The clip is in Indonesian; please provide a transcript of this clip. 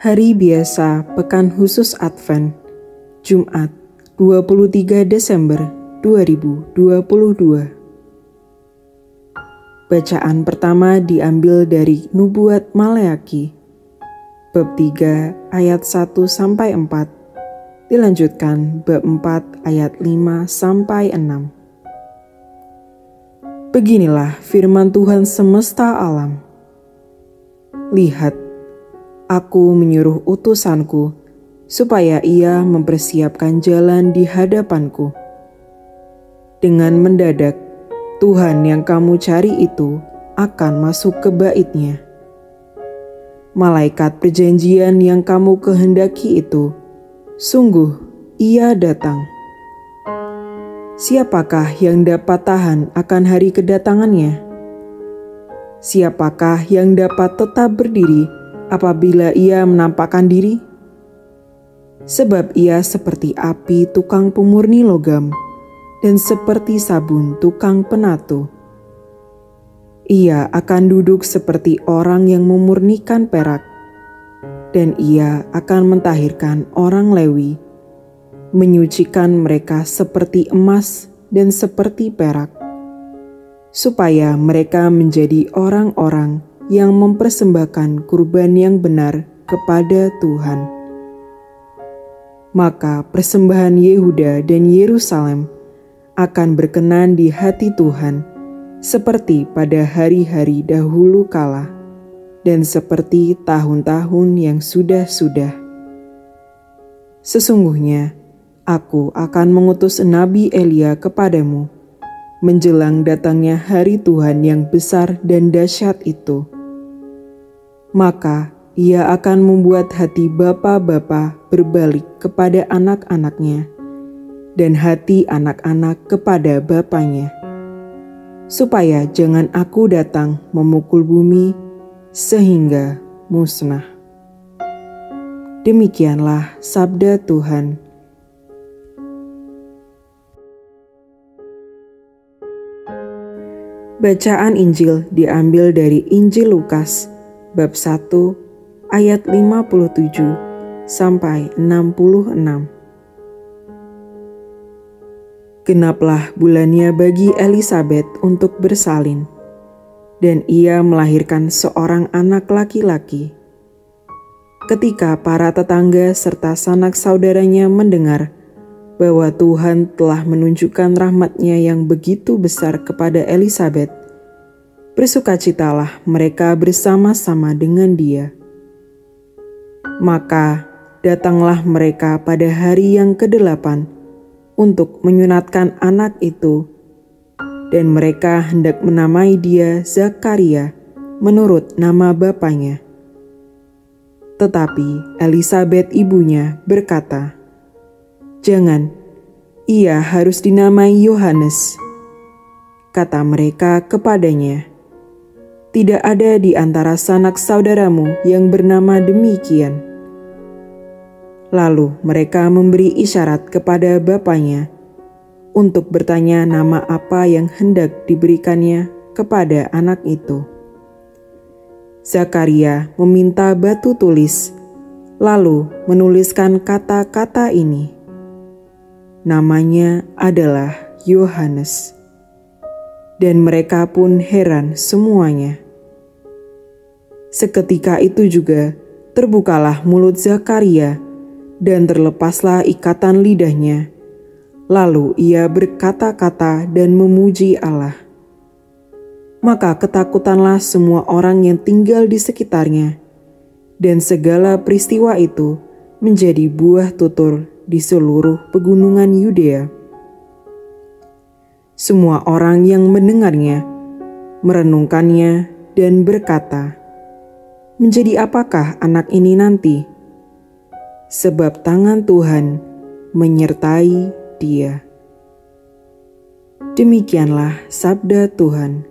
Hari biasa Pekan Khusus Advent Jumat 23 Desember 2022 Bacaan pertama diambil dari Nubuat Maleaki bab 3 ayat 1 sampai 4 dilanjutkan bab 4 ayat 5 sampai 6 Beginilah firman Tuhan semesta alam. Lihat aku menyuruh utusanku supaya ia mempersiapkan jalan di hadapanku. Dengan mendadak, Tuhan yang kamu cari itu akan masuk ke baitnya. Malaikat perjanjian yang kamu kehendaki itu, sungguh ia datang. Siapakah yang dapat tahan akan hari kedatangannya? Siapakah yang dapat tetap berdiri apabila ia menampakkan diri? Sebab ia seperti api tukang pemurni logam dan seperti sabun tukang penatu. Ia akan duduk seperti orang yang memurnikan perak, dan ia akan mentahirkan orang Lewi, menyucikan mereka seperti emas dan seperti perak, supaya mereka menjadi orang-orang yang mempersembahkan kurban yang benar kepada Tuhan. Maka persembahan Yehuda dan Yerusalem akan berkenan di hati Tuhan, seperti pada hari-hari dahulu kala, dan seperti tahun-tahun yang sudah-sudah. Sesungguhnya, aku akan mengutus Nabi Elia kepadamu menjelang datangnya hari Tuhan yang besar dan dahsyat itu maka ia akan membuat hati bapa-bapa berbalik kepada anak-anaknya, dan hati anak-anak kepada bapaknya, supaya jangan aku datang memukul bumi sehingga musnah. Demikianlah sabda Tuhan. Bacaan Injil diambil dari Injil Lukas bab 1 ayat 57 sampai 66. Genaplah bulannya bagi Elizabeth untuk bersalin, dan ia melahirkan seorang anak laki-laki. Ketika para tetangga serta sanak saudaranya mendengar bahwa Tuhan telah menunjukkan rahmatnya yang begitu besar kepada Elizabeth, bersukacitalah mereka bersama-sama dengan dia. Maka datanglah mereka pada hari yang kedelapan untuk menyunatkan anak itu, dan mereka hendak menamai dia Zakaria menurut nama bapaknya. Tetapi Elizabeth ibunya berkata, "Jangan, ia harus dinamai Yohanes." Kata mereka kepadanya, tidak ada di antara sanak saudaramu yang bernama demikian. Lalu mereka memberi isyarat kepada bapaknya untuk bertanya nama apa yang hendak diberikannya kepada anak itu. Zakaria meminta batu tulis, lalu menuliskan kata-kata ini. Namanya adalah Yohanes dan mereka pun heran semuanya. Seketika itu juga terbukalah mulut Zakaria dan terlepaslah ikatan lidahnya. Lalu ia berkata-kata dan memuji Allah. Maka ketakutanlah semua orang yang tinggal di sekitarnya, dan segala peristiwa itu menjadi buah tutur di seluruh pegunungan Yudea semua orang yang mendengarnya merenungkannya dan berkata, "Menjadi apakah anak ini nanti?" Sebab tangan Tuhan menyertai dia. Demikianlah sabda Tuhan.